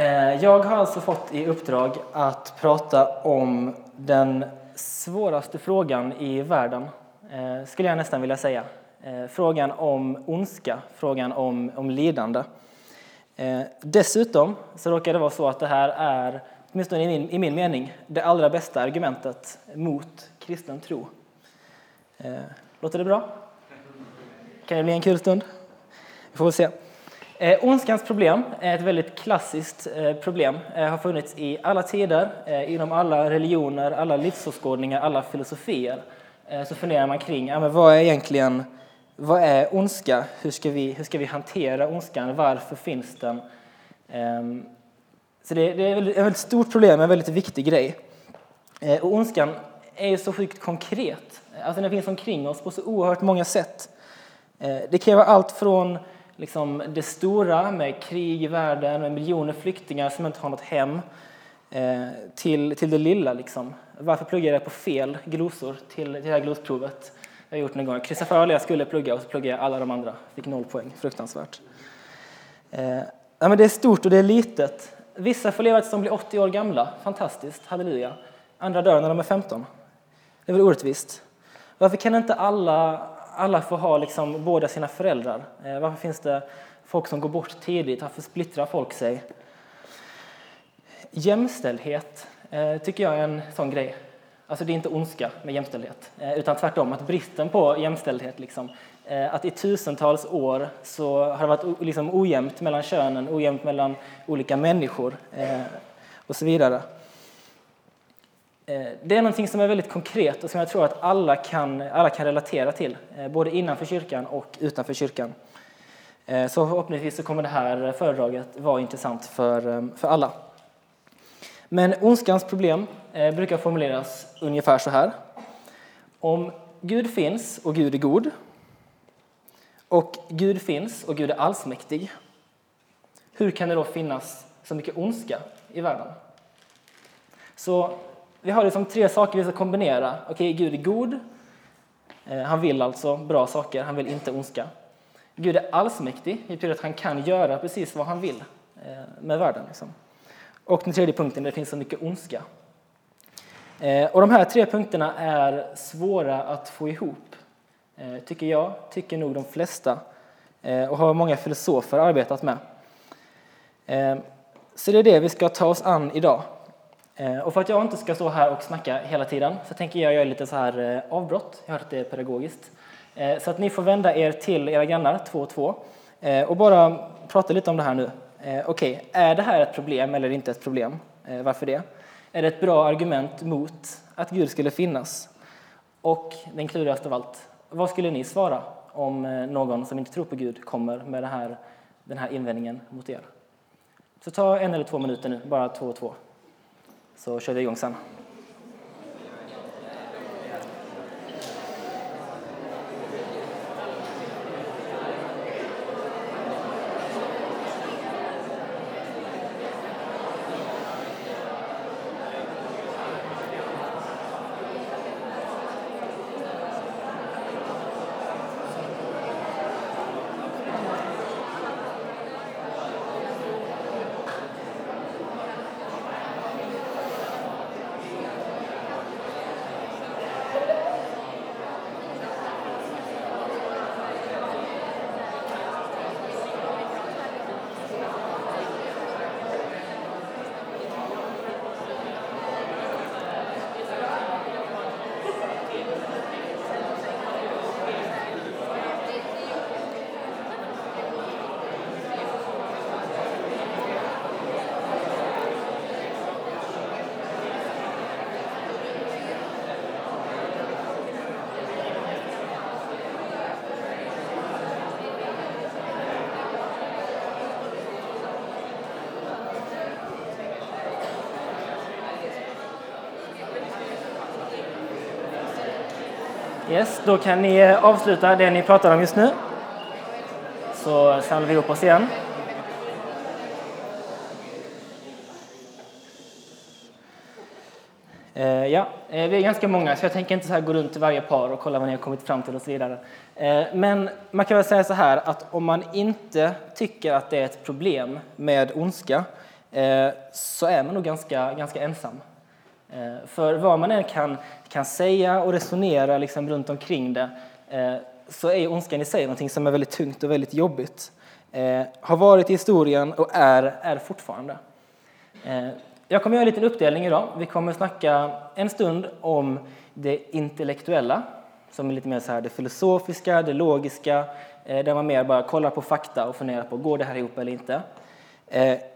Eh, jag har alltså fått i uppdrag att prata om den svåraste frågan i världen, eh, skulle jag nästan vilja säga. Eh, frågan om ondska, frågan om, om lidande. Dessutom så råkar det vara så att det här är, åtminstone i min, i min mening, det allra bästa argumentet mot kristen tro. Låter det bra? Kan det bli en kul stund? Vi får väl se. Eh, ondskans problem är ett väldigt klassiskt eh, problem. Det eh, har funnits i alla tider, eh, inom alla religioner, alla livsåskådningar, alla filosofier. Eh, så funderar man kring ja, men vad är egentligen vad är ondska? Hur ska, vi, hur ska vi hantera ondskan? Varför finns den? Ehm, så det, det, är ett väldigt stort problem, en väldigt viktig grej. Eh, och ondskan är ju så sjukt konkret. Alltså den finns omkring oss på så oerhört många sätt. Eh, det kan vara allt från liksom det stora med krig i världen, med miljoner flyktingar som inte har något hem, eh, till, till det lilla. Liksom. Varför pluggade jag på fel glosor till, till det här glosprovet? Jag har gjort någon gång. Jag kryssade för alla jag skulle plugga och så pluggade jag alla de andra. Fick noll poäng. Fruktansvärt. Eh, ja, men det är stort och det är litet. Vissa får leva tills de blir 80 år gamla. Fantastiskt, halleluja. Andra dör när de är 15. Det är väl orättvist? Varför kan inte alla alla får ha liksom båda sina föräldrar? Eh, varför finns det folk som går bort tidigt? Varför splittrar folk sig? Jämställdhet eh, tycker jag är en sån grej. Alltså det är inte ondska med jämställdhet, eh, utan tvärtom att bristen på jämställdhet, liksom, att i tusentals år så har det varit liksom ojämnt mellan könen, ojämnt mellan olika människor och så vidare. Eh, det är någonting som är väldigt konkret och som jag tror att alla kan, alla kan relatera till, eh, både innanför kyrkan och utanför kyrkan. Eh, så förhoppningsvis så kommer det här föredraget vara intressant för, för alla. Men ondskans problem brukar formuleras ungefär så här. Om Gud finns och Gud är god, och Gud finns och Gud är allsmäktig, hur kan det då finnas så mycket ondska i världen? Så vi har liksom tre saker vi ska kombinera. Okej, Gud är god. Eh, han vill alltså bra saker, han vill inte ondska. Gud är allsmäktig, det betyder att han kan göra precis vad han vill eh, med världen. Liksom. Och den tredje punkten, det finns så mycket ondska. Eh, och de här tre punkterna är svåra att få ihop, tycker jag, tycker nog de flesta och har många filosofer arbetat med. Så det är det vi ska ta oss an idag. Eh, och för att jag inte ska stå här och snacka hela tiden så tänker jag göra lite så här eh, avbrott. Jag har hört det är pedagogiskt. Eh, så att ni får vända er till era grannar, två och två, och bara prata lite om det här nu. Okej, okay, är det här ett problem eller inte ett problem? Varför det? Är det ett bra argument mot att Gud skulle finnas? Och den klurigaste av allt, vad skulle ni svara om någon som inte tror på Gud kommer med här, den här invändningen mot er? Så ta en eller två minuter nu, bara två och två så kör vi igång Yes, då kan ni eh, avsluta det ni pratar om just nu. Så samlar vi ihop oss igen. Eh, ja, eh, vi är ganska många så jag tänker inte så här gå runt till varje par och kolla vad ni har kommit fram till och så vidare. Men man kan väl säga så här att om man inte tycker att det är ett problem med ondska så är man nog ganska, ganska ensam. Eh, för vad man än kan, kan säga och resonera liksom runt omkring det eh, så är ondskan i sig någonting som är väldigt tungt och väldigt jobbigt. Eh, har varit i historien och är, är fortfarande. Jag kommer göra en liten uppdelning idag. Vi kommer snacka en stund om det intellektuella, som är lite mer så här det filosofiska, det logiska, där man mer bara kollar på fakta och funderar på går det här ihop eller inte.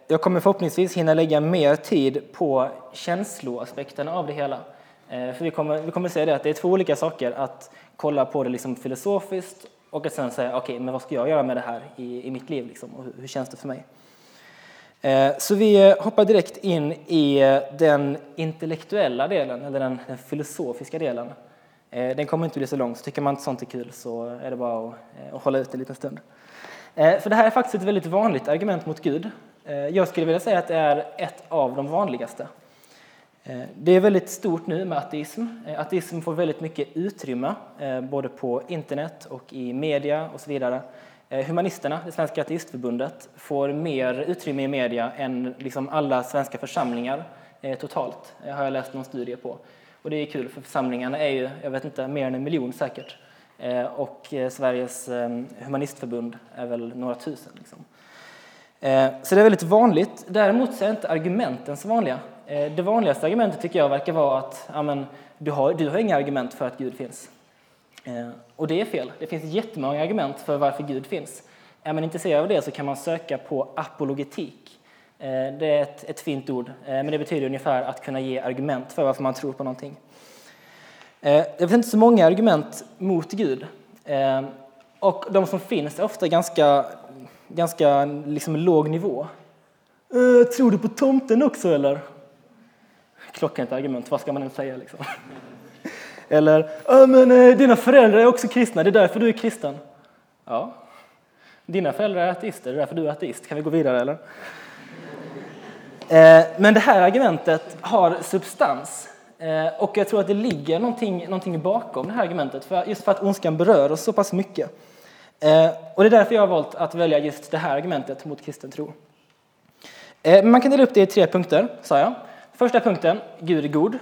Jag kommer förhoppningsvis hinna lägga mer tid på känsloaspekterna av det hela. Eh, för vi kommer, vi kommer säga det att det är två olika saker att kolla på det liksom filosofiskt och att sen säga okej, okay, men vad ska jag göra med det här i, i mitt liv liksom, och hur, hur känns det för mig? Eh, så vi eh, hoppar direkt in i den intellektuella delen, eller den, den filosofiska delen. Den kommer inte bli så lång, så tycker man inte sånt är kul så är det bara att, att hålla ut en liten stund. För det här är faktiskt ett väldigt vanligt argument mot Gud. Eh, jag skulle vilja säga att det är ett av de vanligaste. Eh, det är väldigt stort nu med ateism. Eh, ateism får väldigt mycket utrymme, både på internet och i media och så vidare. Humanisterna, det svenska ateistförbundet, får mer utrymme i media än liksom alla svenska församlingar totalt, det har jag läst någon studie på. Och det är kul, för församlingarna är ju, jag vet inte, mer än en miljon säkert. Och Sveriges humanistförbund är väl några tusen. Liksom. Eh, så det är väldigt vanligt. Däremot så är inte argumenten så vanliga. Eh, det vanligaste argumentet tycker jag verkar vara att amen, du, har, du har inga argument för att Gud finns. Eh, och det är fel. Det finns jättemånga argument för varför Gud finns. Är man intresserad av det så kan man söka på apologetik. Det är ett, ett fint ord, men det betyder ungefär att kunna ge argument för varför man tror på någonting. Det finns inte så många argument mot Gud. Och de som finns är ofta ganska, ganska liksom låg nivå. Tror du på tomten också eller? Klockrent argument, vad ska man än säga liksom? Eller, ja men eh, dina föräldrar är också kristna, det är därför du är kristen. Ja. Dina föräldrar är ateister, det är därför du är ateist. Kan vi gå vidare eller? Eh, men det här argumentet har substans. Och jag tror att det ligger någonting, någonting bakom det här argumentet, för, just för att ondskan berör oss så pass mycket. Eh, och det är därför jag har valt att välja just det här argumentet mot kristen tro. Eh, man kan dela upp det i tre punkter, sa jag. Första punkten, Gud är god.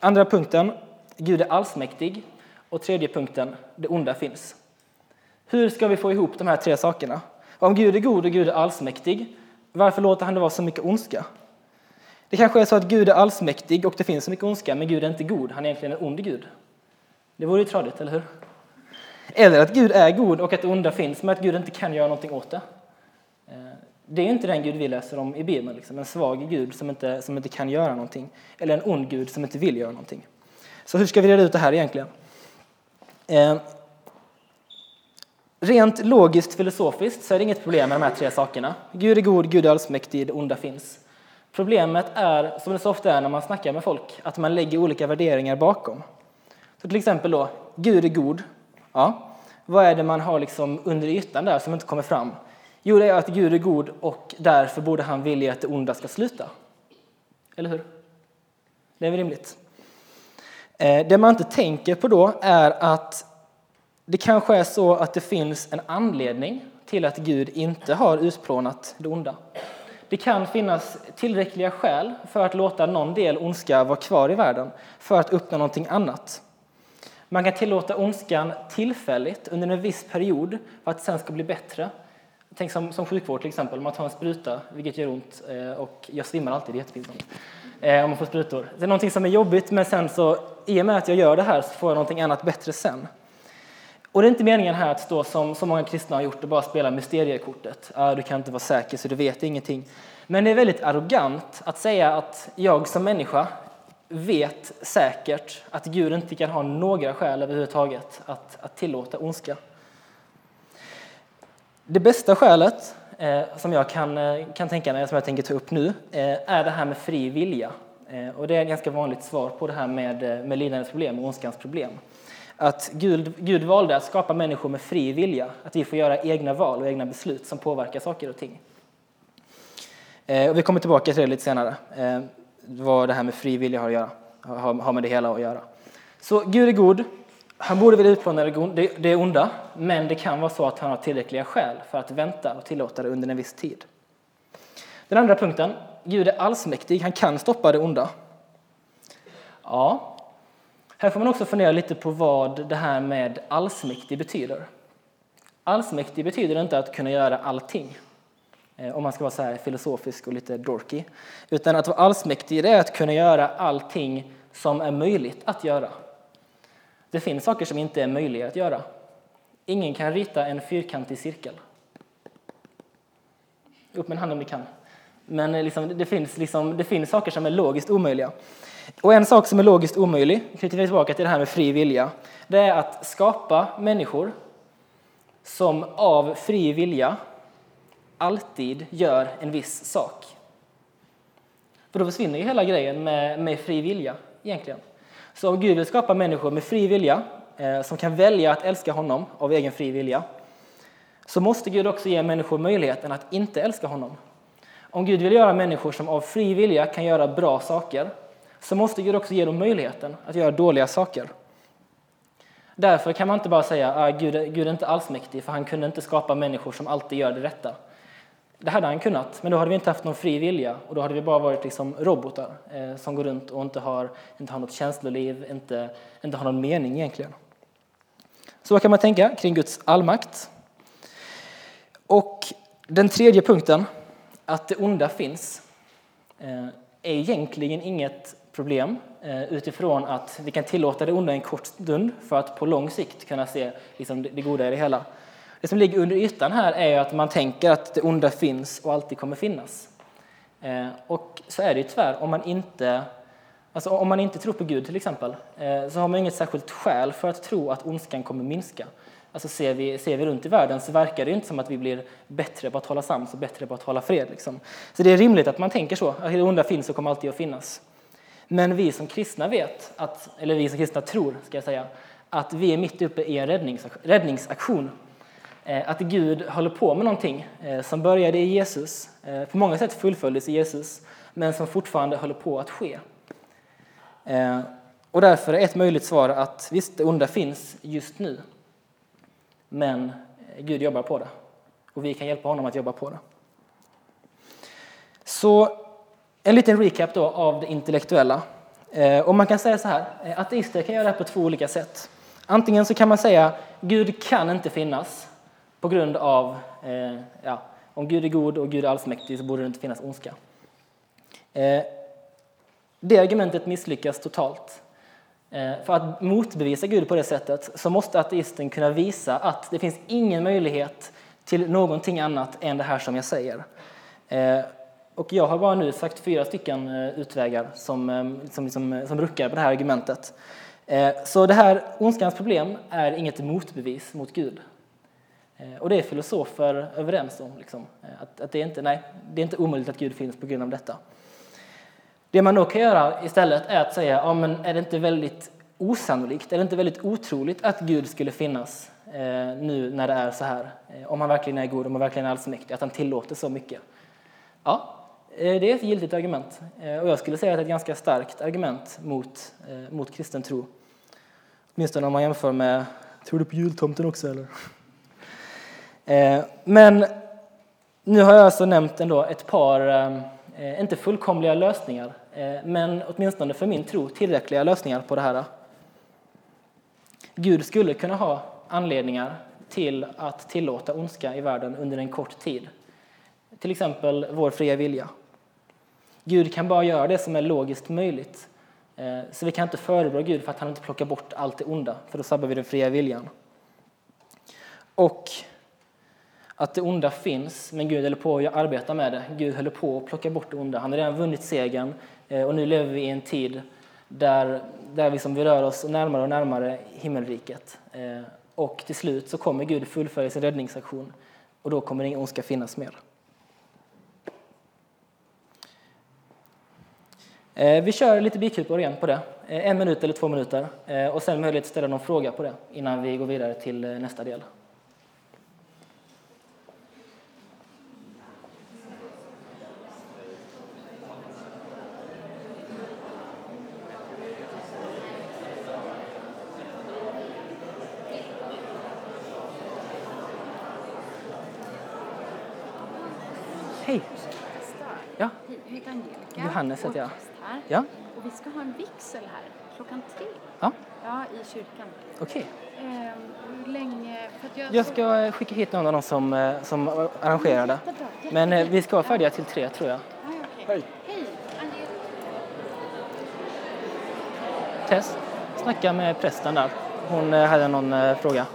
Andra punkten, Gud är allsmäktig. Och tredje punkten, det onda finns. Hur ska vi få ihop de här tre sakerna? Om Gud är god och Gud är allsmäktig, varför låter han det vara så mycket ondska? Det kanske är så att Gud är allsmäktig och det finns så mycket ondska, men Gud är inte god, han är egentligen en ond Gud. Det vore ju tradigt, eller hur? Eller att Gud är god och att det onda finns, men att Gud inte kan göra någonting åt det. Eh, det är inte den Gud vi läser om i Bibeln, liksom. en svag Gud som inte, som inte kan göra någonting. Eller en ond Gud som inte vill göra någonting. Så hur ska vi reda ut det här egentligen? Eh, rent logiskt filosofiskt så är det inget problem med de här tre sakerna. Gud är god, Gud är allsmäktig, det onda finns. Problemet är, som det så ofta är när man snackar med folk, att man lägger olika värderingar bakom. Så till exempel då, Gud är god. Ja. Vad är det man har liksom under ytan där som inte kommer fram? Jo, det är att Gud är god och därför borde han vilja att det onda ska sluta. Eller hur? Det är väl rimligt? Eh, det man inte tänker på då är att det kanske är så att det finns en anledning till att Gud inte har utplånat det onda. Det kan finnas tillräckliga skäl för att låta någon del ondska vara kvar i världen för att uppnå någonting annat. Man kan tillåta ondskan tillfälligt under en viss period för att det sen ska bli bättre. Tänk som, som sjukvård till exempel, man tar en spruta, vilket gör ont eh, och jag svimmar alltid, det är jättepinsamt. Eh, om man får sprutor. Det är någonting som är jobbigt men sen så, i och med att jag gör det här så får jag någonting annat bättre sen. Och det är inte meningen här att stå som så många kristna har gjort och bara spela mysteriekortet. Ah, du kan inte vara säker så du vet ingenting. Men det är väldigt arrogant att säga att jag som människa vet säkert att Gud inte kan ha några skäl överhuvudtaget att, att tillåta ondska. Det bästa skälet eh, som jag kan, eh, kan tänka mig, som jag tänker ta upp nu, eh, är det här med fri vilja. Eh, och det är ett ganska vanligt svar på det här med, eh, med lidandets problem och ondskans problem. Att Gud, Gud valde att skapa människor med fri vilja, att vi får göra egna val och egna beslut som påverkar saker och ting. Eh, och vi kommer tillbaka till det lite senare, eh, vad det här med fri vilja har, att göra, har med det hela att göra. Så Gud är god, han borde vilja utplåna det onda, men det kan vara så att han har tillräckliga skäl för att vänta och tillåta det under en viss tid. Den andra punkten, Gud är allsmäktig, han kan stoppa det onda. Ja, här får man också fundera lite på vad det här med allsmäktig betyder. Allsmäktig betyder inte att kunna göra allting, Eh, om man ska vara så här filosofisk och lite dorky. Utan att vara allsmäktig det är att kunna göra allting som är möjligt att göra. Det finns saker som inte är möjliga att göra. Ingen kan rita en fyrkantig cirkel. Upp med en hand om ni kan. Men eh, liksom, det, finns liksom, det finns saker som är logiskt omöjliga. Och en sak som är logiskt omöjlig, knyter vi tillbaka till det här med fri vilja, det är att skapa människor som av fri vilja alltid gör en viss sak. För då försvinner ju hela grejen med, med fri vilja egentligen. Så om Gud vill skapa människor med fri vilja, eh, som kan välja att älska honom av egen fri vilja, så måste Gud också ge människor möjligheten att inte älska honom. Om Gud vill göra människor som av fri vilja kan göra bra saker, så måste Gud också ge dem möjligheten att göra dåliga saker. Därför kan man inte bara säga att ah, Gud, Gud är inte allsmäktig, för han kunde inte skapa människor som alltid gör det rätta. Det hade han kunnat, men då hade vi inte haft någon fri vilja och då hade vi bara varit liksom robotar eh, som går runt och inte har, inte har något känsloliv, inte, inte har någon mening egentligen. Så kan man tänka kring Guds allmakt. Och den tredje punkten, att det onda finns, eh, är egentligen inget problem eh, utifrån att vi kan tillåta det onda en kort stund för att på lång sikt kunna se liksom, det goda i det hela. Det som ligger under ytan här är att man tänker att det onda finns och alltid kommer finnas. Eh, och så är det ju tyvärr om man inte Alltså om man inte tror på Gud till exempel, eh, så har man inget särskilt skäl för att tro att ondskan kommer minska. Alltså ser vi, ser vi runt i världen så verkar det inte som att vi blir bättre på att hålla sams och bättre på att hålla fred. Liksom. Så det är rimligt att man tänker så, att det onda finns och kommer alltid att finnas. Men vi som kristna vet, att, eller vi som kristna tror, ska jag säga, att vi är mitt uppe i en räddningsaktion. Eh, att Gud håller på med någonting eh, som började i Jesus, eh, på många sätt fullföljdes i Jesus, men som fortfarande håller på att ske. Och därför är ett möjligt svar att visst, det onda finns just nu, men Gud jobbar på det. Och vi kan hjälpa honom att jobba på det. Så en liten recap då av det intellektuella. Och man kan säga så här, ateister kan göra det här på två olika sätt. Antingen så kan man säga Gud kan inte finnas på grund av, eh, ja, om Gud är god och Gud är allsmäktig så borde det inte finnas ondska. Eh, det argumentet misslyckas totalt. Eh, för att motbevisa Gud på det sättet så måste ateisten kunna visa att det finns ingen möjlighet till någonting annat än det här som jag säger. Eh, och jag har bara nu sagt fyra stycken utvägar som, som, som, som ruckar på det här argumentet. Så det här ondskans problem är inget motbevis mot Gud. Eh, och det är filosofer överens om. Liksom, eh, att, att det, är inte, nej, det är inte omöjligt att Gud finns på grund av detta. Det man då kan göra istället är att säga, ja, men är det inte väldigt osannolikt, är det inte väldigt otroligt att Gud skulle finnas eh, nu när det är så här? Eh, om han verkligen är god, om han verkligen är allsmäktig, att han tillåter så mycket. Ja, det är ett giltigt argument och jag skulle säga att det är ett ganska starkt argument mot, eh, mot kristen tro. Åtminstone om man jämför med, tror du på jultomten också eller? Eh, men nu har jag alltså nämnt ändå ett par, eh, inte fullkomliga lösningar, eh, men åtminstone för min tro tillräckliga lösningar på det här. Gud skulle kunna ha anledningar till att tillåta ondska i världen under en kort tid. Till exempel vår fria vilja. Gud kan bara göra det som är logiskt möjligt. Så vi kan inte förebrå Gud för att han inte plockar bort allt det onda, för då sabbar vi den fria viljan. Och att det onda finns, men Gud håller på att arbeta med det. Gud håller på att plocka bort det onda. Han har redan vunnit segern eh, och nu lever vi i en tid där, där liksom vi rör oss närmare och närmare himmelriket. Eh, och till slut så kommer Gud fullfölja sin räddningsaktion och då kommer ingen ondska finnas mer. Eh, vi kör lite bikupor igen på det, en minut eller två minuter och sen möjlighet att ställa någon fråga på det innan vi går vidare till nästa del. Hej! Jag heter Angelica. Johannes heter jag. Här. Ja, Och vi ska ha en vigsel här klockan tre. ja Ja, i kyrkan. okej. Ehm, hur länge? För jag, Jag ska skicka hit någon av dem som, eh, som arrangerar det. Men eh, vi ska vara färdiga till tre, tror jag. Ja, ja, okej. Hej. Hej. Tess, snacka med prästen där. Hon eh, hade någon fråga.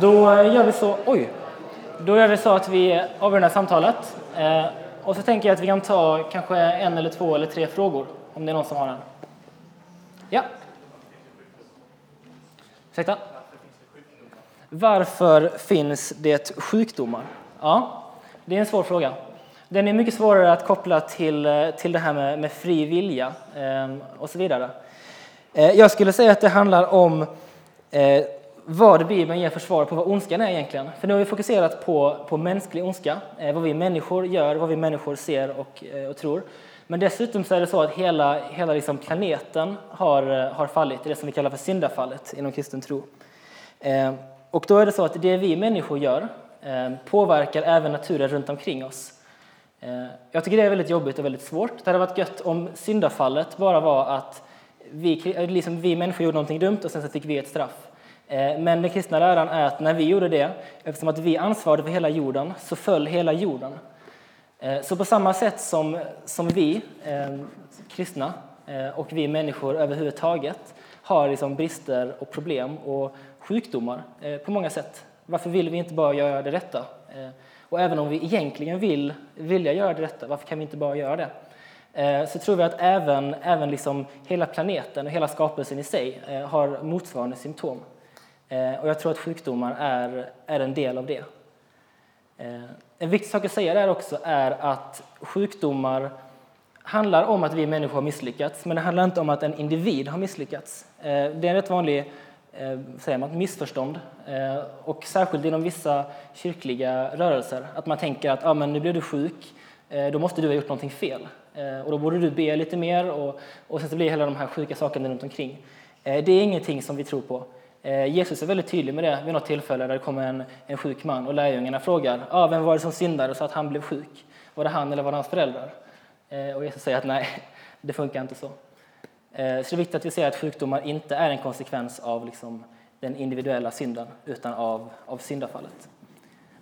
Då gör vi så, oj, då gör vi så att vi avrundar samtalet. Eh, och så tänker jag att vi kan ta kanske en eller två eller tre frågor, om det är någon som har en. Ja. Ursäkta? Varför finns det sjukdomar? Ja, det är en svår fråga. Den är mycket svårare att koppla till, eh, till det här med, med fri vilja eh, och så vidare. Eh, jag skulle säga att det handlar om eh, vad Bibeln ger för svar på vad ondskan är egentligen. För nu har vi fokuserat på, på mänsklig ondska, eh, vad vi människor gör, vad vi människor ser och, eh, och tror. Men dessutom så är det så att hela, hela liksom planeten har, eh, har fallit, det som vi kallar för syndafallet inom kristen tro. Eh, och då är det så att det vi människor gör eh, påverkar även naturen runt omkring oss. Eh, jag tycker det är väldigt jobbigt och väldigt svårt. Det hade varit gött om syndafallet bara var att vi, liksom vi människor gjorde någonting dumt och sen så fick vi ett straff. Eh, men den kristna läran är att när vi gjorde det, eftersom att vi ansvarade för hela jorden, så föll hela jorden. Eh, så på samma sätt som, som vi eh, kristna eh, och vi människor överhuvudtaget har liksom brister och problem och sjukdomar eh, på många sätt. Varför vill vi inte bara göra det rätta? Eh, Och även om vi egentligen vill vilja göra det rätta, varför kan vi inte bara göra det? Eh, Så tror vi att även, även liksom hela planeten och hela skapelsen i sig eh, har motsvarande symptom. Eh, och jag tror att sjukdomar är, är en del av det. Eh, en viktig sak att säga där också är att sjukdomar handlar om att vi människor har misslyckats, men det handlar inte om att en individ har misslyckats. Eh, det är en rätt vanlig säger man, missförstånd, och särskilt inom vissa kyrkliga rörelser, att man tänker att ah, men nu blev du sjuk, då måste du ha gjort någonting fel. Och då borde du be lite mer och, och sen så blir hela de här sjuka sakerna runt omkring. Det är ingenting som vi tror på. Eh, Jesus är väldigt tydlig med det vid något tillfälle där det kommer en, en sjuk man och lärjungarna frågar ah, vem var det som syndade så att han blev sjuk. Var det han eller var det hans föräldrar? Eh, och Jesus säger att nej, det funkar inte så. Eh, så det är viktigt att vi ser att sjukdomar inte är en konsekvens av liksom den individuella synden utan av, av syndafallet.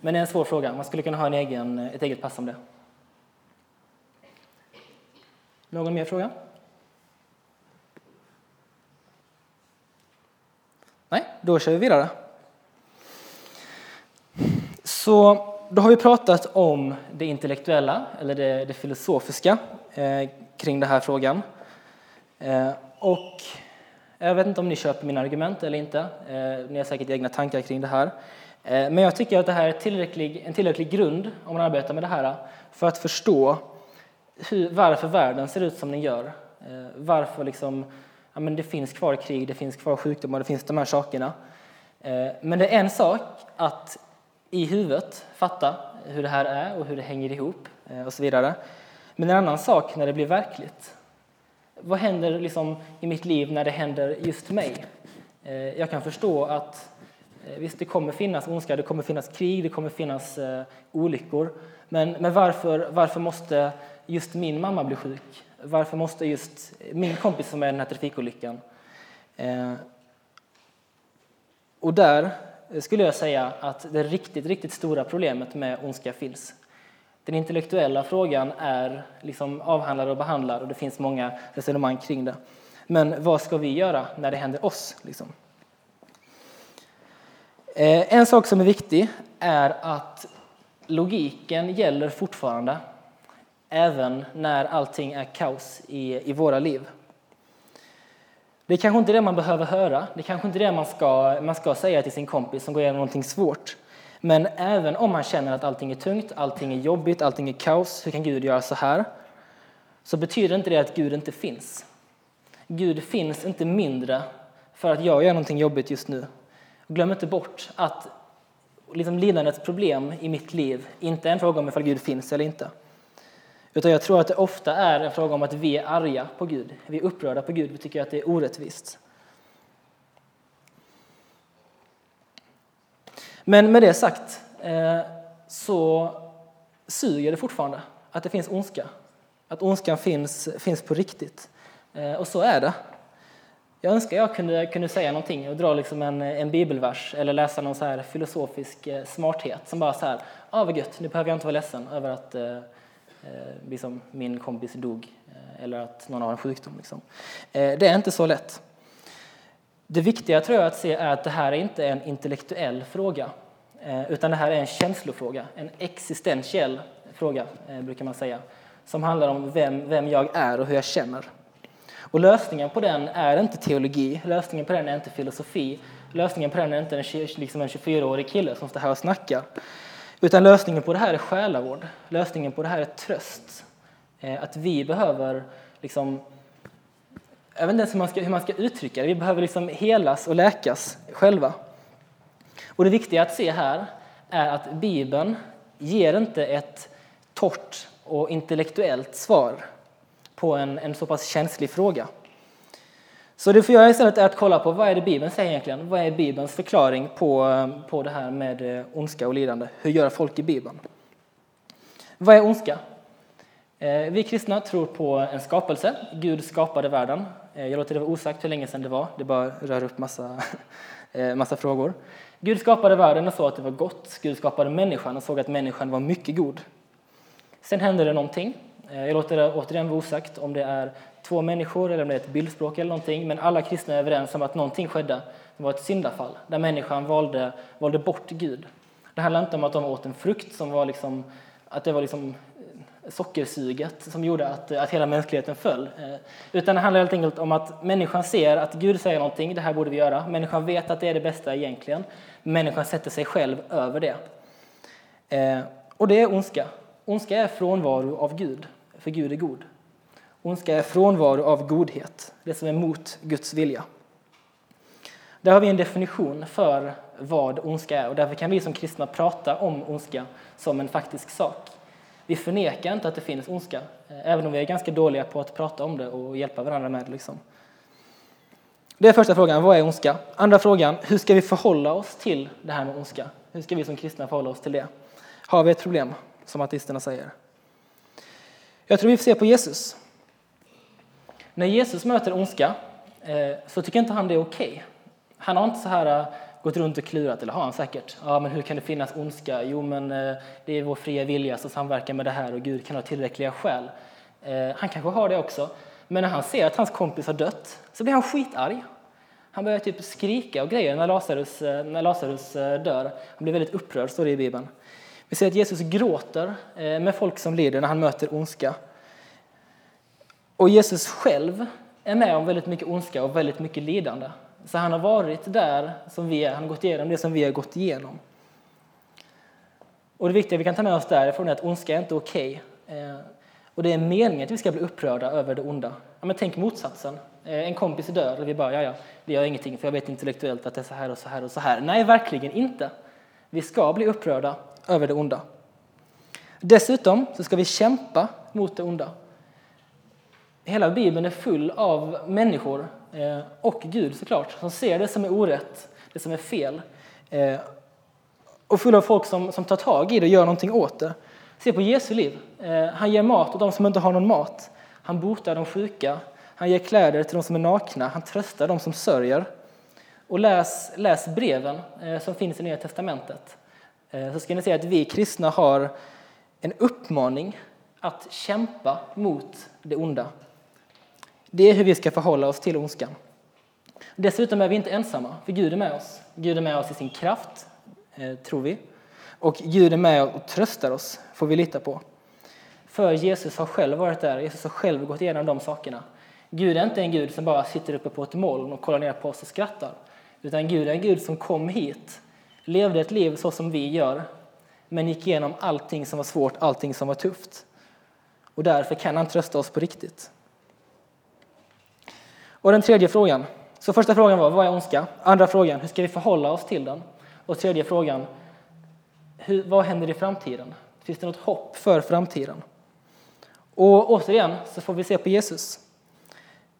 Men det är en svår fråga. Man skulle kunna ha en egen, ett eget pass om det. Någon mer fråga? Nej, då kör vi vidare. Så då har vi pratat om det intellektuella, eller det, det filosofiska, eh, kring den här frågan. Eh, och jag vet inte om ni köper mina argument eller inte. Eh, ni har säkert egna tankar kring det här. Eh, men jag tycker att det här är tillräcklig, en tillräcklig grund, om man arbetar med det här, eh, för att förstå hur, varför världen ser ut som den gör. Eh, varför liksom, ja, men det finns kvar krig, det finns kvar sjukdomar, det finns de här sakerna. Eh, men det är en sak att i huvudet fatta hur det här är och hur det hänger ihop eh, och så vidare. Men en annan sak när det blir verkligt. Vad händer liksom i mitt liv när det händer just mig? Eh, jag kan förstå att visst, det kommer finnas ondska, det kommer finnas krig, det kommer finnas olyckor. Men, men varför, varför måste just min mamma bli sjuk? Varför måste just min kompis som är i den här trafikolyckan? Eh, Och där skulle jag säga att det riktigt, riktigt stora problemet med ondska finns. Den intellektuella frågan är liksom avhandlad och behandlad och det finns många resonemang kring det. Men vad ska vi göra när det händer oss? Liksom? Eh, En sak som är viktig är att logiken gäller fortfarande även när allting är kaos i, i våra liv. Det är kanske inte det man behöver höra, det är kanske inte det man ska, man ska säga till sin kompis som går igenom någonting svårt. Men även om man känner att allting är tungt, allting är jobbigt, allting är kaos, hur kan Gud göra så här? Så betyder inte det att Gud inte finns. Gud finns inte mindre för att jag gör någonting jobbigt just nu. Glöm inte bort att liksom lidandets problem i mitt liv inte är en fråga om ifall Gud finns eller inte. Utan jag tror att det ofta är en fråga om att vi är arga på Gud. Vi är upprörda på Gud. Vi tycker att det är orättvist. Men med det sagt eh, så suger det fortfarande att det finns ondska. Att ondskan finns, finns på riktigt. Eh, och så är det. Jag önskar jag kunde, kunde säga någonting och dra liksom en, en bibelvers eller läsa någon så här filosofisk eh, smarthet som bara så här, ah, vad gött, nu behöver jag inte vara ledsen över att eh, liksom min kompis dog eh, eller att någon har en sjukdom. Liksom. Eh, det är inte så lätt. Det viktiga tror jag att se är att det här är inte en intellektuell fråga eh, utan det här är en känslofråga, en existentiell fråga brukar man säga som handlar om vem, vem jag är och hur jag känner. Och lösningen på den är inte teologi, lösningen på den är inte filosofi, lösningen på den är inte en, liksom en 24-årig kille som står här och snackar. Utan lösningen på det här är själavård, lösningen på det här är tröst. Eh, att vi behöver, liksom, jag vet inte ens hur man ska, hur man ska uttrycka det, vi behöver liksom helas och läkas själva. Och det viktiga att se här är att Bibeln ger inte ett torrt och intellektuellt svar på en, en så pass känslig fråga. Så det får jag istället är att kolla på vad är det Bibeln säger egentligen? Vad är Bibelns förklaring på, eh, på det här med eh, ondska och lidande? Hur gör folk i Bibeln? Vad är ondska? Eh, vi kristna tror på en skapelse. Gud skapade världen. Jag låter det vara osagt hur länge sedan det var. Det bara rör upp massa, massa frågor. Gud skapade världen och såg att det var gott. Gud skapade människan och såg att människan var mycket god. Sen hände det någonting. Jag låter det återigen vara osagt om det är två människor eller om det är ett bildspråk eller någonting, men alla kristna är överens om att någonting skedde. Det var ett syndafall där människan valde, valde bort Gud. Det handlar inte om att de åt en frukt som var liksom, att det var liksom eh, sockersuget som gjorde att, eh, att hela mänskligheten föll. Eh, utan det handlar helt enkelt om att människan ser att Gud säger någonting, det här borde vi göra. Människan vet att det är det bästa egentligen. Människan sätter sig själv över det. Och det är ondska. Ondska är frånvaro av Gud, för Gud är god. Ondska är frånvaro av godhet, det som är mot Guds vilja. Där har vi en definition för vad ondska är och därför kan vi som kristna prata om ondska som en faktisk sak. Vi förnekar inte att det finns ondska, eh, även om vi är ganska dåliga på att prata om det och hjälpa varandra med det. Liksom. Det är första frågan, vad är ondska? Andra frågan, hur ska vi förhålla oss till det här med ondska? Hur ska vi som kristna förhålla oss till det? Har vi ett problem? som artisterna säger. Jag tror vi får se på Jesus. När Jesus möter ondska eh, så tycker inte han det är okej. Okay. Han har inte så här eh, gått runt och klurat, eller har han säkert. Ja, men hur kan det finnas ondska? Jo, men eh, det är vår fria vilja som samverkar med det här och Gud kan ha tillräckliga skäl. Han kanske har det också. Men när han ser att hans kompis har dött så blir han skitarg. Han börjar typ skrika och grejer när Lazarus, när Lazarus dör. Han blir väldigt upprörd, står det i Bibeln. Vi ser att Jesus gråter med folk som lider när han möter ondska. Och Jesus själv är med om väldigt mycket ondska och väldigt mycket lidande. Så han har varit där som vi är, han har gått igenom det som vi har gått igenom. Och det viktiga vi kan ta med oss därifrån är att ondska är inte okej. Okay. Och det är meningen att vi ska bli upprörda över det onda. Ja, men tänk motsatsen. Eh, en kompis är död och vi bara, ja ja, det gör ingenting för jag vet intellektuellt att det är så här och så här och så här. Nej, verkligen inte. Vi ska bli upprörda över det onda. Dessutom så ska vi kämpa mot det onda. Hela Bibeln är full av människor, eh, och Gud såklart, som ser det som är orätt, det som är fel. Eh, och full av folk som, som tar tag i det och gör någonting åt det. Se på Jesu liv. Eh, han ger mat åt de som inte har någon mat. Han botar de sjuka. Han ger kläder till de som är nakna. Han tröstar de som sörjer. Och läs, läs breven som finns i Nya Testamentet. Så ska ni se att vi kristna har en uppmaning att kämpa mot det onda. Det är hur vi ska förhålla oss till ondskan. Dessutom är vi inte ensamma, för Gud är med oss. Gud är med oss i sin kraft, eh, tror vi. Och Gud är med och tröstar oss, får vi lita på. För Jesus har själv varit där, Jesus har själv gått igenom de sakerna. Gud är inte en Gud som bara sitter uppe på ett moln och kollar ner på oss och skrattar. Utan Gud är en Gud som kom hit levde ett liv så som vi gör, men gick igenom allting som var svårt, allting som var tufft. Och därför kan han trösta oss på riktigt. Och den tredje frågan Så första frågan var, vad är ondska? Andra frågan, hur ska vi förhålla oss till den? Och tredje frågan, hur, vad händer i framtiden? Finns det något hopp för framtiden? Och återigen så får vi se på Jesus.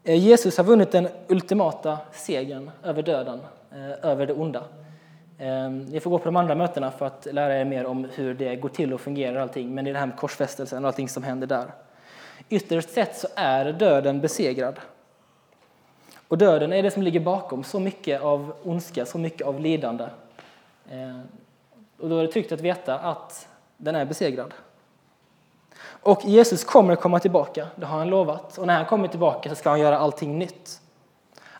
Eh, Jesus har vunnit den ultimata segern över döden, eh, över det onda. Eh, ni får gå på de andra mötena för att lära er mer om hur det går till och fungerar allting, men det är det här med korsfästelsen och allting som händer där. Ytterst sett så är döden besegrad. Och döden är det som ligger bakom så mycket av ondska, så mycket av lidande. Eh, och då är det tryggt att veta att den är besegrad. Och Jesus kommer att komma tillbaka, det har han lovat. Och när han kommer tillbaka så ska han göra allting nytt.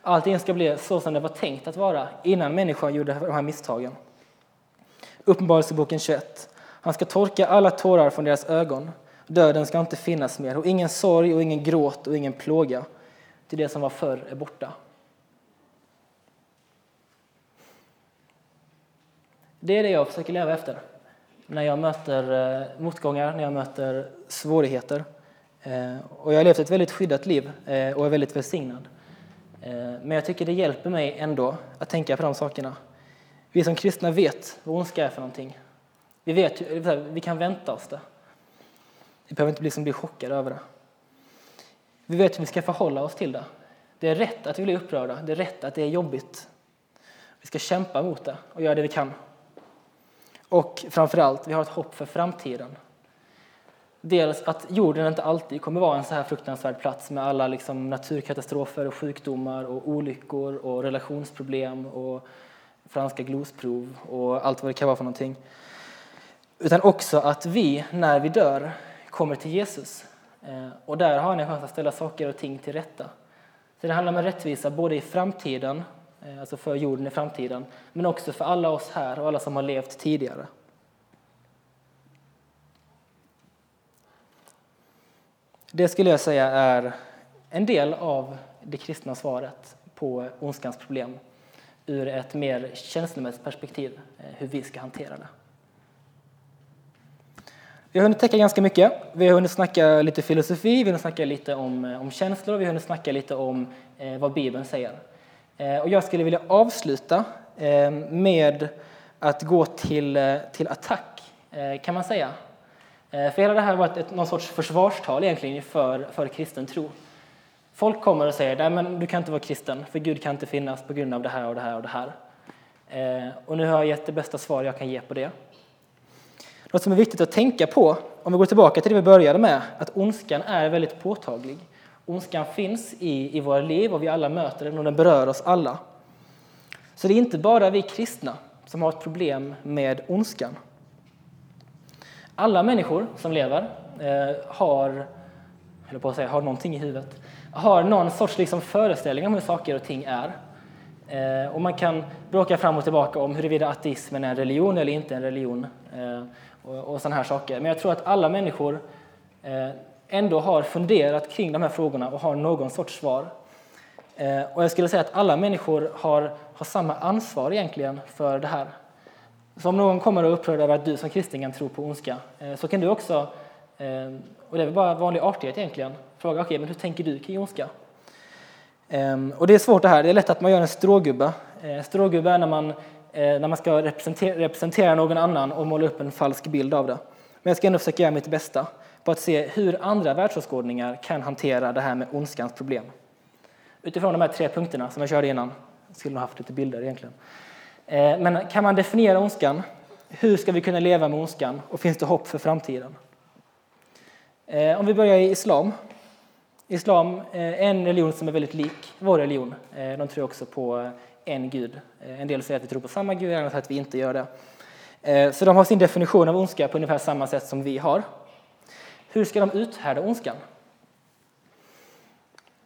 Allting ska bli så som det var tänkt att vara innan människan gjorde de här misstagen. Uppenbarelseboken 21. Han ska torka alla tårar från deras ögon. Döden ska inte finnas mer och ingen sorg och ingen gråt och ingen plåga. Till det som var förr är borta. Det är det jag försöker leva efter när jag möter eh, motgångar, när jag möter svårigheter. Eh, och jag har levt ett väldigt skyddat liv eh, och är väldigt välsignad. Men jag tycker det hjälper mig ändå att tänka på de sakerna. Vi som kristna vet vad ondska är för någonting. Vi, vet, vi kan vänta oss det. Vi behöver inte bli, bli chockade över det. Vi vet hur vi ska förhålla oss till det. Det är rätt att vi blir upprörda, det är rätt att det är jobbigt. Vi ska kämpa mot det och göra det vi kan. Och framför allt, vi har ett hopp för framtiden. Dels att jorden inte alltid kommer vara en så här fruktansvärd plats med alla liksom naturkatastrofer och sjukdomar och olyckor och relationsproblem och franska glosprov och allt vad det kan vara för någonting. Utan också att vi, när vi dör, kommer till Jesus. Eh, och där har ni en chans att ställa saker och ting till rätta. Så det handlar om en rättvisa både i framtiden eh, alltså för jorden i framtiden, men också för alla oss här och alla som har levt tidigare. Det skulle jag säga är en del av det kristna svaret på ondskans problem ur ett mer känslomässigt perspektiv, eh, hur vi ska hantera det. Vi har hunnit täcka ganska mycket. Vi har hunnit snacka lite filosofi, vi har hunnit snacka lite om, eh, om känslor, vi har hunnit snacka lite om eh, vad Bibeln säger. Eh, och jag skulle vilja avsluta eh, med att gå till, eh, till attack, eh, kan man säga. För hela det här har varit ett, någon sorts försvarstal egentligen för, för kristen tro. Folk kommer och säger Nej, men du kan inte vara kristen, för Gud kan inte finnas på grund av det här och det här och det här. Och nu har jag gett det bästa svar jag kan ge på det. Något som är viktigt att tänka på, om vi går tillbaka till det vi började med, att ondskan är väldigt påtaglig. Ondskan finns i, i våra liv och vi alla möter den och den berör oss alla. Så det är inte bara vi kristna som har ett problem med ondskan. Alla människor som lever eh, har, eller på att säga, har någonting i huvudet, har någon sorts liksom föreställning om hur saker och ting är. Eh, och man kan bråka fram och tillbaka om huruvida ateismen är en religion eller inte en religion eh, och, och sådana här saker. Men jag tror att alla människor eh, ändå har funderat kring de här frågorna och har någon sorts svar. Eh, och jag skulle säga att alla människor har, har samma ansvar egentligen för det här. Så om någon kommer och upprörd över att du som kristen kan tro på ondska, eh, så kan du också, eh, och det är väl bara vanlig artighet egentligen, fråga okej, okay, men hur tänker du kring ondska? Eh, och det är svårt det här, det är lätt att man gör en strågubbe. Eh, strågubbe är när man, Eh, när man ska representera, representera någon annan och måla upp en falsk bild av det. Men jag ska ändå försöka göra mitt bästa på att se hur andra världsåskådningar kan hantera det här med ondskans problem. Utifrån de här tre punkterna som jag körde innan, jag skulle nog haft lite bilder egentligen. Eh, men kan man definiera ondskan? Hur ska vi kunna leva med ondskan? Och finns det hopp för framtiden? Eh, om vi börjar i islam. Islam är en religion som är väldigt lik vår religion. De tror också på en gud. Eh, en del säger att vi tror på samma gud, andra säger att vi inte gör det. Eh, så de har sin definition av ondska på ungefär samma sätt som vi har. Hur ska de uthärda ondskan?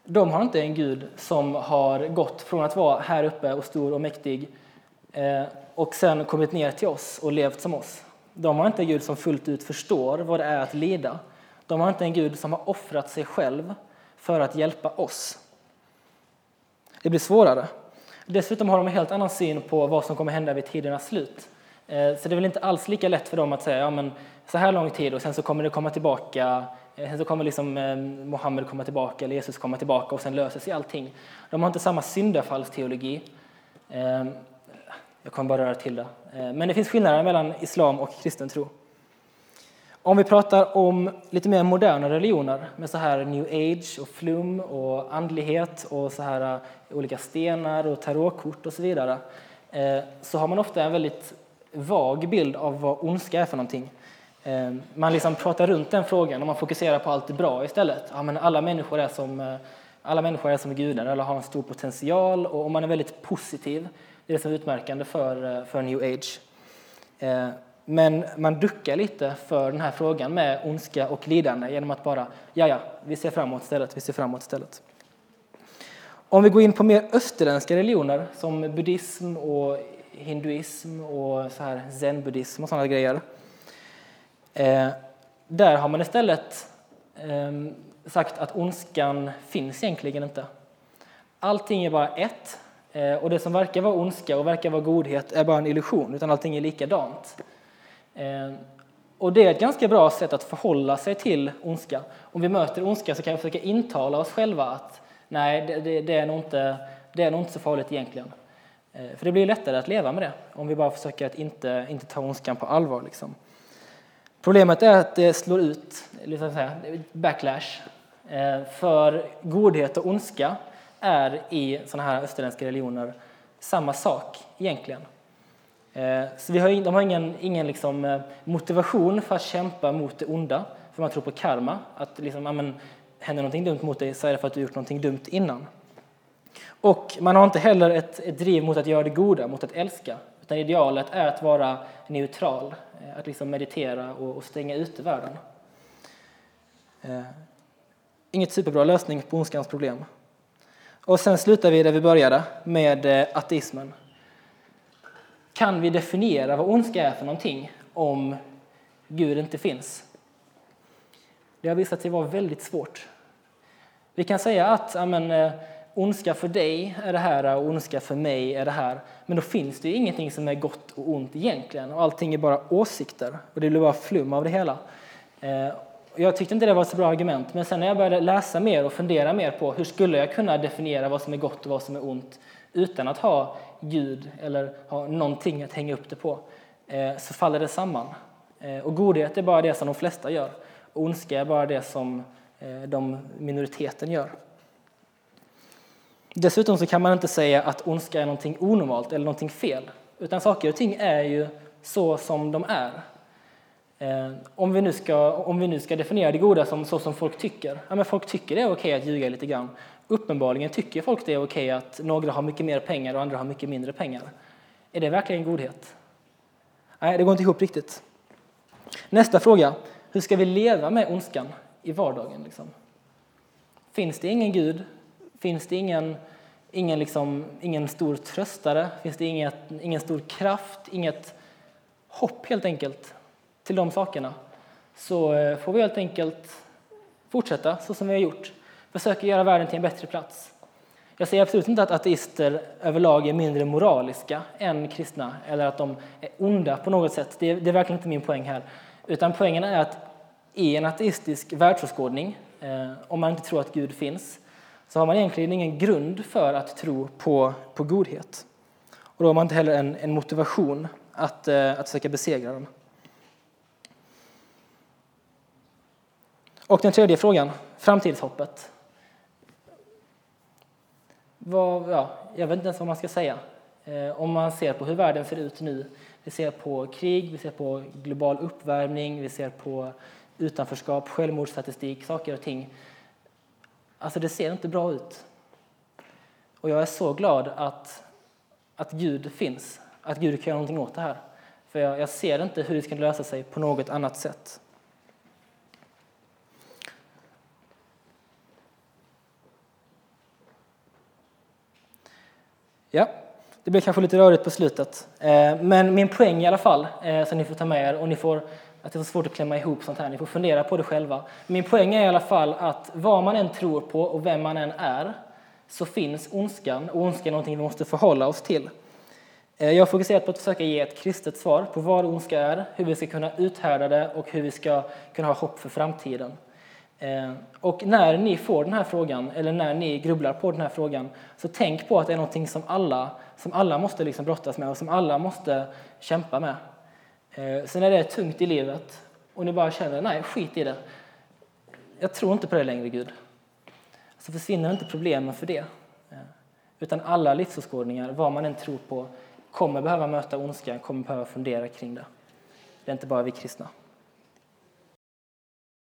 De har inte en Gud som har gått från att vara här uppe och stor och mäktig eh, och sen kommit ner till oss och levt som oss. De har inte en Gud som fullt ut förstår vad det är att lida. De har inte en Gud som har offrat sig själv för att hjälpa oss. Det blir svårare. Dessutom har de en helt annan syn på vad som kommer hända vid tidernas slut. Eh, så det är väl inte alls lika lätt för dem att säga ja, men så här lång tid och sen så kommer det komma tillbaka eh, Sen så kommer liksom eh, Mohammed komma tillbaka, eller Jesus komma tillbaka och sen löser sig allting. De har inte samma syndafallsteologi. Jag kommer bara röra till det. Men det finns skillnader mellan islam och kristen tro. Om vi pratar om lite mer moderna religioner med så här new age och flum och andlighet och så här eh, olika stenar och tarotkort och så vidare eh, så har man ofta en väldigt vag bild av vad ondska är för någonting. Eh, man liksom pratar runt den frågan och man fokuserar på allt det bra istället. Ja, men alla, människor är som, alla människor är som gudar eller har en stor potential och om man är väldigt positiv, det är det som är utmärkande för, för new age. Men man duckar lite för den här frågan med ondska och lidande genom att bara, ja ja, vi ser framåt istället, vi ser framåt istället. Om vi går in på mer österländska religioner som buddhism och hinduism och så här zenbuddhism och sådana grejer. Eh, där har man istället eh, sagt att ondskan finns egentligen inte. Allting är bara ett eh, och det som verkar vara ondska och verkar vara godhet är bara en illusion utan allting är likadant. Ehm, och det är ett ganska bra sätt att förhålla sig till ondska. Om vi möter ondska så kan vi försöka intala oss själva att nej, det, det, det, är, nog inte, det är nog inte så farligt egentligen. Ehm, för det blir lättare att leva med det om vi bara försöker att inte, inte ta ondskan på allvar. Liksom. Problemet är att det slår ut, liksom säga, backlash. Ehm, för godhet och ondska är i sådana här österländska religioner samma sak egentligen. Eh, så vi har, de har ingen, ingen liksom eh, motivation för att kämpa mot det onda, för man tror på karma. Att liksom, amen, händer någonting dumt mot dig så är det för att du gjort någonting dumt innan. Och man har inte heller ett, ett driv mot att göra det goda, mot att älska. Utan idealet är att vara neutral, eh, att liksom meditera och, och stänga ute världen. Eh, Inget superbra lösning på ondskans problem. Och sen slutar vi där vi började, med ateismen. Kan vi definiera vad ondska är för någonting om Gud inte finns? Det har visat sig vara väldigt svårt. Vi kan säga att amen, eh, ondska för dig är det här och ondska för mig är det här. Men då finns det ju ingenting som är gott och ont egentligen och allting är bara åsikter och det blir bara flum av det hela. Eh, jag tyckte inte det var ett så bra argument, men sen när jag började läsa mer och fundera mer på hur skulle jag kunna definiera vad som är gott och vad som är ont utan att ha Gud eller ha någonting att hänga upp det på, eh, så faller det samman. Eh, och godhet är bara det som de flesta gör, och ondska är bara det som eh, de minoriteten gör. Dessutom så kan man inte säga att ondska är någonting onormalt eller någonting fel, utan saker och ting är ju så som de är. Om, vi nu ska, om vi nu ska definiera det goda som så som folk tycker, ja, men folk tycker det är okej att ljuga lite grann. Uppenbarligen tycker folk det är okej att några har mycket mer pengar och andra har mycket mindre pengar. Är det verkligen godhet? Nej, det går inte ihop riktigt. Nästa fråga, hur ska vi leva med ondskan i vardagen? Liksom? Finns det ingen Gud? Finns det ingen, ingen, liksom, ingen stor tröstare? Finns det inget, ingen stor kraft? Inget hopp helt enkelt till de sakerna? Så eh, får vi helt enkelt fortsätta så som vi har gjort. Försöker göra världen till en bättre plats. Jag säger absolut inte att ateister överlag är mindre moraliska än kristna eller att de är onda på något sätt. Det är, det är verkligen inte min poäng här. Utan poängen är att i en ateistisk världsåskådning, eh, om man inte tror att Gud finns, så har man egentligen ingen grund för att tro på, på godhet. Och då har man inte heller en, en motivation att, eh, att försöka besegra dem. Och den tredje frågan, framtidshoppet. Vad, ja, jag vet inte ens vad man ska säga. Eh, om man ser på hur världen ser ut nu. Vi ser på krig, vi ser på global uppvärmning, vi ser på utanförskap, självmordsstatistik, saker och ting. Alltså det ser inte bra ut. Och jag är så glad att, att Gud finns, att Gud kan göra någonting åt det här. För jag, jag ser inte hur det ska lösa sig på något annat sätt. Ja, det blev kanske lite rörigt på slutet. Eh, men min poäng i alla fall, eh, som ni får ta med er, och ni får, att det är så svårt att klämma ihop sånt här, ni får fundera på det själva. Min poäng är i alla fall att vad man än tror på och vem man än är, så finns ondskan, och ondskan är någonting vi måste förhålla oss till. Eh, jag har fokuserat på att försöka ge ett kristet svar på vad ondska är, hur vi ska kunna uthärda det och hur vi ska kunna ha hopp för framtiden. Eh, och när ni får den här frågan, eller när ni grubblar på den här frågan, så tänk på att det är någonting som alla, som alla måste liksom brottas med och som alla måste kämpa med. Eh, sen Så när det är tungt i livet och ni bara känner, nej skit i det. Jag tror inte på det längre Gud. Så försvinner inte problemen för det. Eh, utan alla livsåskådningar, vad man än tror på, kommer behöva möta ondska, kommer behöva fundera kring det. Det är inte bara vi kristna.